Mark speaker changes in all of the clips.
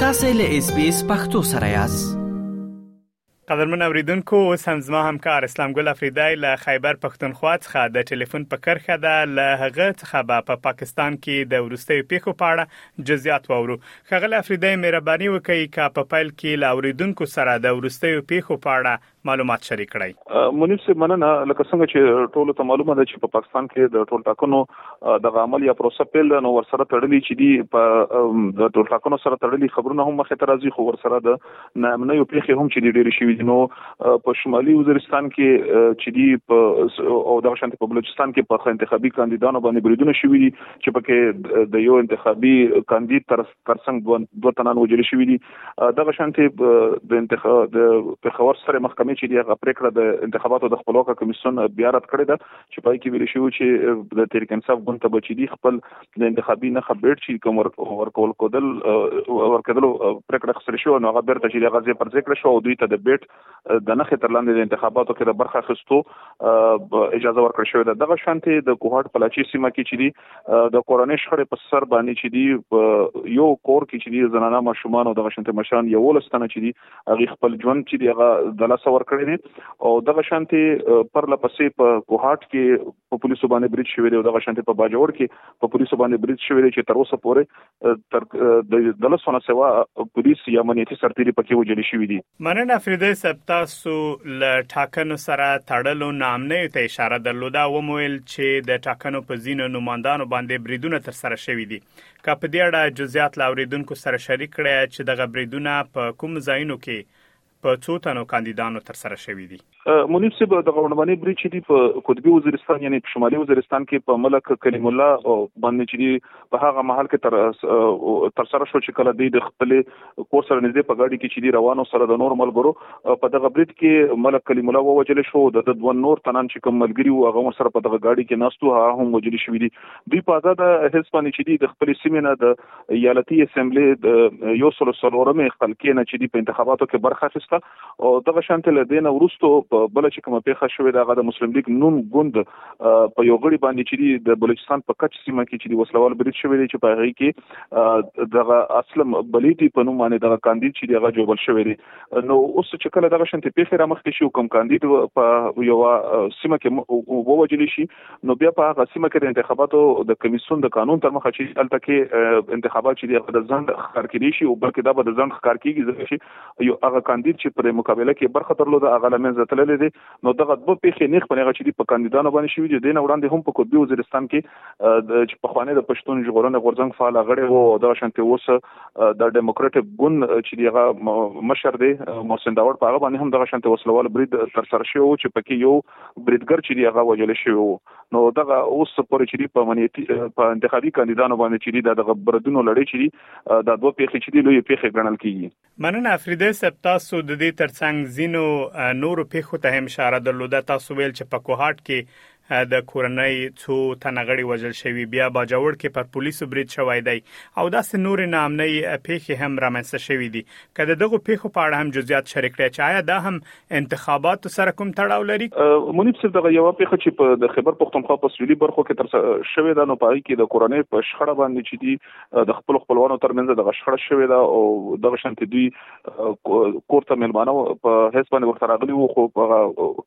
Speaker 1: تاسو له اس بي اس پختو سره یاست
Speaker 2: قدرمن اوریدونکو اوس هم زما همکار اسلام ګل افریدی له خیبر پښتونخوا څخه د ټلیفون په کرخه ده له هغه څخه به په پاکستان کې د ورستیو پیښو په اړه جزئیات وورو خغل افریدی مهرباني وکړئ کا په فایل کې له اوریدونکو سره د ورستیو پیښو په اړه معلومات شریک کړئ
Speaker 3: منیب صاحب مننه لکه څنګه چې ټول ته معلومه ده چې په پاکستان کې د ټول ټاکنو د عمل یا پروسه پیل نو ورسره تړلې چې دی په د ټول ټاکنو سره تړلې خبرونه هم مخه ترازی خو ورسره د نامنې یو پیخي هم چې ډېر شوی دي نو په شمالي وزیرستان کې چې دی په او د شانتي په بلوچستان کې په انتخابي کاندیدانو باندې بریدونه شوی دي چې پکې د یو انتخابي کاندید تر ترڅنګ دوه دوه تنان وجل شوې دي دغه شانتي د انتخاب د پخور سره محکمې چې دغه پریکړه د انتخاباتو د خپلواک کمیسون بیا رد کړې ده چې پای کې ویل شوی چې د تحریک انصاف ګوند ته بچی دي خپل د انتخابي نه خبرت چې کوم ورکول کودل ورکدل پریکړه خسر شو نو هغه بیرته چې دغه ځې پر ذکر شو او دوی ته د بیت د نخې تر لاندې د انتخاباتو کې د برخه خستو اجازه ورکړ شوې ده دغه شانتي د کوهټ پلاچي سیمه کې چې دی د کورنۍ شخړې په سر باندې چې دی یو کور کې چې دی زنانه ماشومان او دغه شانتي مشران یو لستنه چې دی هغه خپل ژوند چې دی هغه د لاس ور کړی دی او دغه شانتي پر لپسې په کوهټ کې په پولیسو باندې برید شوی دی او دغه شانتي په باجوړ کې په پولیسو باندې برید شوی دی چې تر اوسه پورې تر د لسونه سوا پولیس یا امنیتي سرتیري پکې وجل شوی دي
Speaker 2: مننه فریدې صاحب تاسو له ټاکنو سره تړلو نامنې ته اشاره درلوده او مویل چې د ټاکنو په زینو نوماندانو باندې بریدونه تر سره شوی دي که په دې اړه جزئیات لاوریدونکو سره شریک کړئ چې دغه بریدونه په کوم ځایونو کې په څو تنو کاندیدانو ترسره شوي دي.
Speaker 3: منير صيب دغه وړمنی بريد چې دی په قطبي وزيرستان يعنې په شمالي وزيرستان کې په ملک کليم الله باندې چې دی په هغه مهال کې تر تر سره شو چې کله دی د خپل کور سره نږدې په ګاډي کې چې دی روانو سره د نور ملګرو په دغه بريد کې ملک کليم الله ووجل شو د دوه نور تنان چې کوم ملګري وو هغه سره په دغه ګاډي کې ناستو هغه هم وجل شوې دي دوی په آزاد هیڅ باندې چې د خپل سیمې نه د ایالتي اسمبلی د یو سل سلورمې خلکې نه چې په انتخاباتو کې برخه اخیسته او دغه شانت له دین ورستو بل چې کومه پیښه شوې دغه د مسلم لیگ نون ګوند په یو غړي باندې چې د بلوچستان په کچ سیمه کې چې د وسلوال برید شوې دي چې په هغه کې دغه اسلم بلیدي په نوم باندې دغه کاندید چې دغه جوړ شوې دي نو اوس چې کله دغه شانت پیښه رامخ شي کوم کاندید په یو سیمه کې ووجل شي نو بیا په هغه سیمه کې د انتخاباتو د کمیسون د قانون تر مخه چې الته کې انتخابات چې دی د ځند ښکار کړي شي او بلکې دا به د ځند ښکار کیږي ځکه چې یو هغه کاندید چې پر مقابله کې برخه درلوده هغه لمن زتللې دي نو دغه دوه پیښې نه خپلېږي چې په کاندیدانو باندې شوې دي دین وړاندې هم په قطبي وزیرستان کې چې په خوانې د پښتون ژغورنې غورځنګ فعال غړی وو او دا شانته اوس د دیموکراټیک ګوند چې دیغه مشر دی محسن داوړ په هغه باندې هم دغه شانته وسلوال برید تر سره شو چې پکې یو بریدګر چې دی هغه وژل شوی وو نو دغه اوس پر چې دی په امنیتي په انتخابي کاندیدانو باندې چې دی دغه بردونو لړۍ چې دی دا دوه پیښې چې دی لوی پیښې ګڼل کیږي
Speaker 2: مننه افریدی صاحب تاسو د دې ترڅنګ زینو نورو پیښو ته هم اشاره درلوده تاسو ویل چې په کوهاټ کې د کورنۍ څو تنغړي وژل شوی بیا باجوړ کې پر پولیسو برید شوی دی او داسې نور نامنۍ پیښې هم رامنځته شوې دي کله دغه پیښو په اړه هم جزئیات شریک کړئ چې آیا دا هم انتخاباتو سره کوم تړاو لري
Speaker 3: منیب صاحب دغه یو پیښه چې په د خبر پښتونخوا په سویلي برخو کې تر شوې ده نو په هغه کې د کورنۍ په شخړه باندې چې دي د خپل خپلوانو ترمنځ د شخړه شوې ده او دغه شانتي دوی کورته ملمانه په هیڅ باندې ورته راغلي وو خو په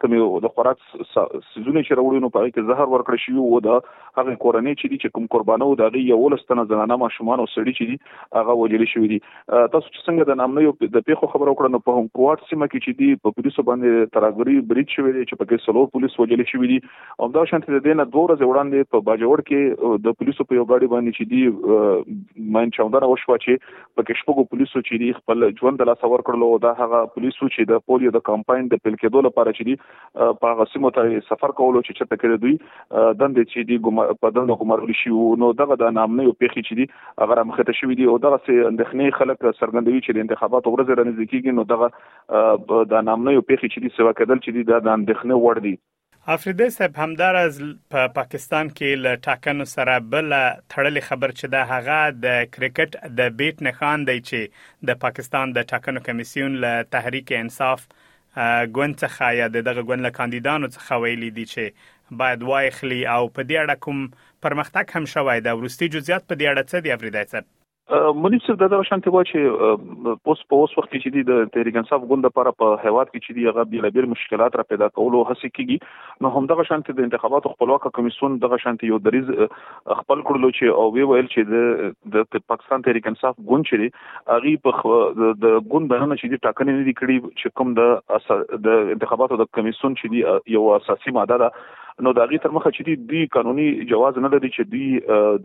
Speaker 3: کومې د خوراک سيزونه چې راوړي نو پاره کې زهر ورکړ شي او دا هغه کورنۍ چې دي چې کوم قربانو دا غي یو لستنه زنانه ماشومان او سړي چې دي هغه وجل شوی دي تاسو چې څنګه د نامنو یو د پیښو خبر وکړه نو په هم کوارټ سیمه کې چې دي په پولیسو باندې تراګری بریټ شوی دي چې په کې سلور پولیس وجل شوی دي او دا شانت د دینه دوه ورځې وړاندې په باجوړ کې د پولیسو په یو غاډي باندې چې دي ماین چوندره وشو چې په کې شپږو پولیسو چې دي خپل ژوند لا سور کړلو دا هغه پولیسو چې د پولیو د کمپاین د پیل کېدو لپاره چې دي په هغه سیمو ته سفر کولو چې چرته کړی دوی دندې چې دی په دندو ګمارل شي نو دغه د نامنې او پیخي چې دی هغه رامخته شوې دي او دغه سه اندخنې خلک څرګندوي چې د انتخاباتو ورځ رانیز کیږي نو دغه د نامنې او پیخي چې دی سوا کېدل چې دی د اندخنې وړ دي
Speaker 2: افریدی صاحب همدارز په پاکستان کې له ټاکنو سره بل تړلې خبر چې دا هغه د کرکټ د بیټ نخان دی چې د پاکستان د ټاکنو کمیسیون له تحریک انصاف ګوند څخه یا د دغه ګوند له کاندیدانو څخه ویلي دي چې باید واخلي او په دې اړه کوم پرمختګ هم شوی ده وروستي جزئیات په دې اړه څه دي افریدی صاحب
Speaker 3: منیب صاحب دا د شانتي وای چې اوس په اوس وخت کې چې د تحریک انصاف ګوند لپاره په هیواد کې چې دی هغه بیل بیل مشکلات را پیدا کولو هڅه کیږي نو هم دغه شانتي د انتخاباتو خپلواک کمیسون دغه شانتي یو دریز خپل کړلو چې او وی ویل چې د پاکستان تحریک انصاف ګوند چې هغه په د ګوند دنه چې د ټاکنې نه دي کړې چې کوم د د انتخاباتو د کمیسون چې دی یو اساسي ماده ده نو دا غي تر مخه چې دی دی قانوني جواز نه لري چې دی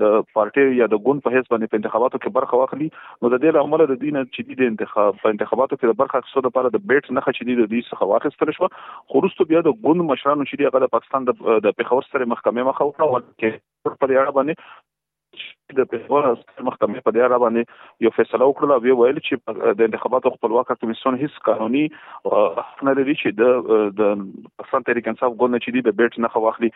Speaker 3: د پارټي یا د ګوند په هیڅ باندې په انتخاباتو کې برخه واخلي نو د دې لامل د دینه چې دی د انتخاب په انتخاباتو کې د برخه اخیستو لپاره د بیټ نه خچې دی د دې څخه واخیستل شو خو وروسته بیا د ګوند مشرانو چې دی هغه د پاکستان د پخور سره محکمه مخه وکړه چې په اړه باندې چې د پېښور عسکر محکمې په دې اړه باندې یو فیصله وکړه او وی ویل چې د انتخاباتو خپلواک کمیسیون هیڅ قانوني حق نه لري چې د د پاکستان تحریک انصاف ګوند چې دی د بیت نه خواخلي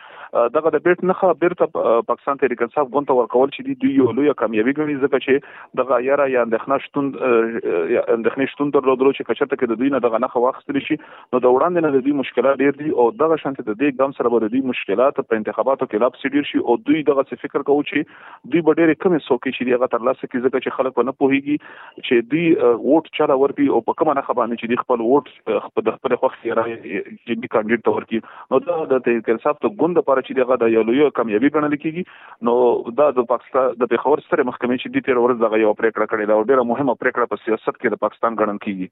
Speaker 3: دغه د بیت نه بیرته پاکستان تحریک انصاف ګوند ته ورکول چې دی دوی یو لوی کامیابی ګڼي ځکه چې دغه یاره یا اندښنه شتون اندښنه شتون درلودلو چې کچته کې د دوی نه دغه نه خواخستل شي نو د وړاندې نه د دې مشکلات ډیر دي او دغه شانت د دې ګام سره به د دې مشکلات په انتخاباتو کې لاپ سیډیر شي او دوی دغه څه فکر کوي چې دوی به ډېر کم څوکۍ شي هغه تر لاسه کې ځکه چې خلک په نه پوهیږي چې دوی ووټ چاله ورکړي او په کومه نه خبرانه چې د خپل ووټ خپل د خپل خوښ سره چې د کاندید ته ورکړي نو دا د تحریک انصاف ته ګوند لپاره چې دغه د یو لوی کامیابی ګڼل کیږي نو دا د پاکستان د پیښور سره محکمې چې د تیر ورځ دغه یو پریکړه کړې دا ډیره مهمه پریکړه په سیاست کې د پاکستان ګڼل کیږي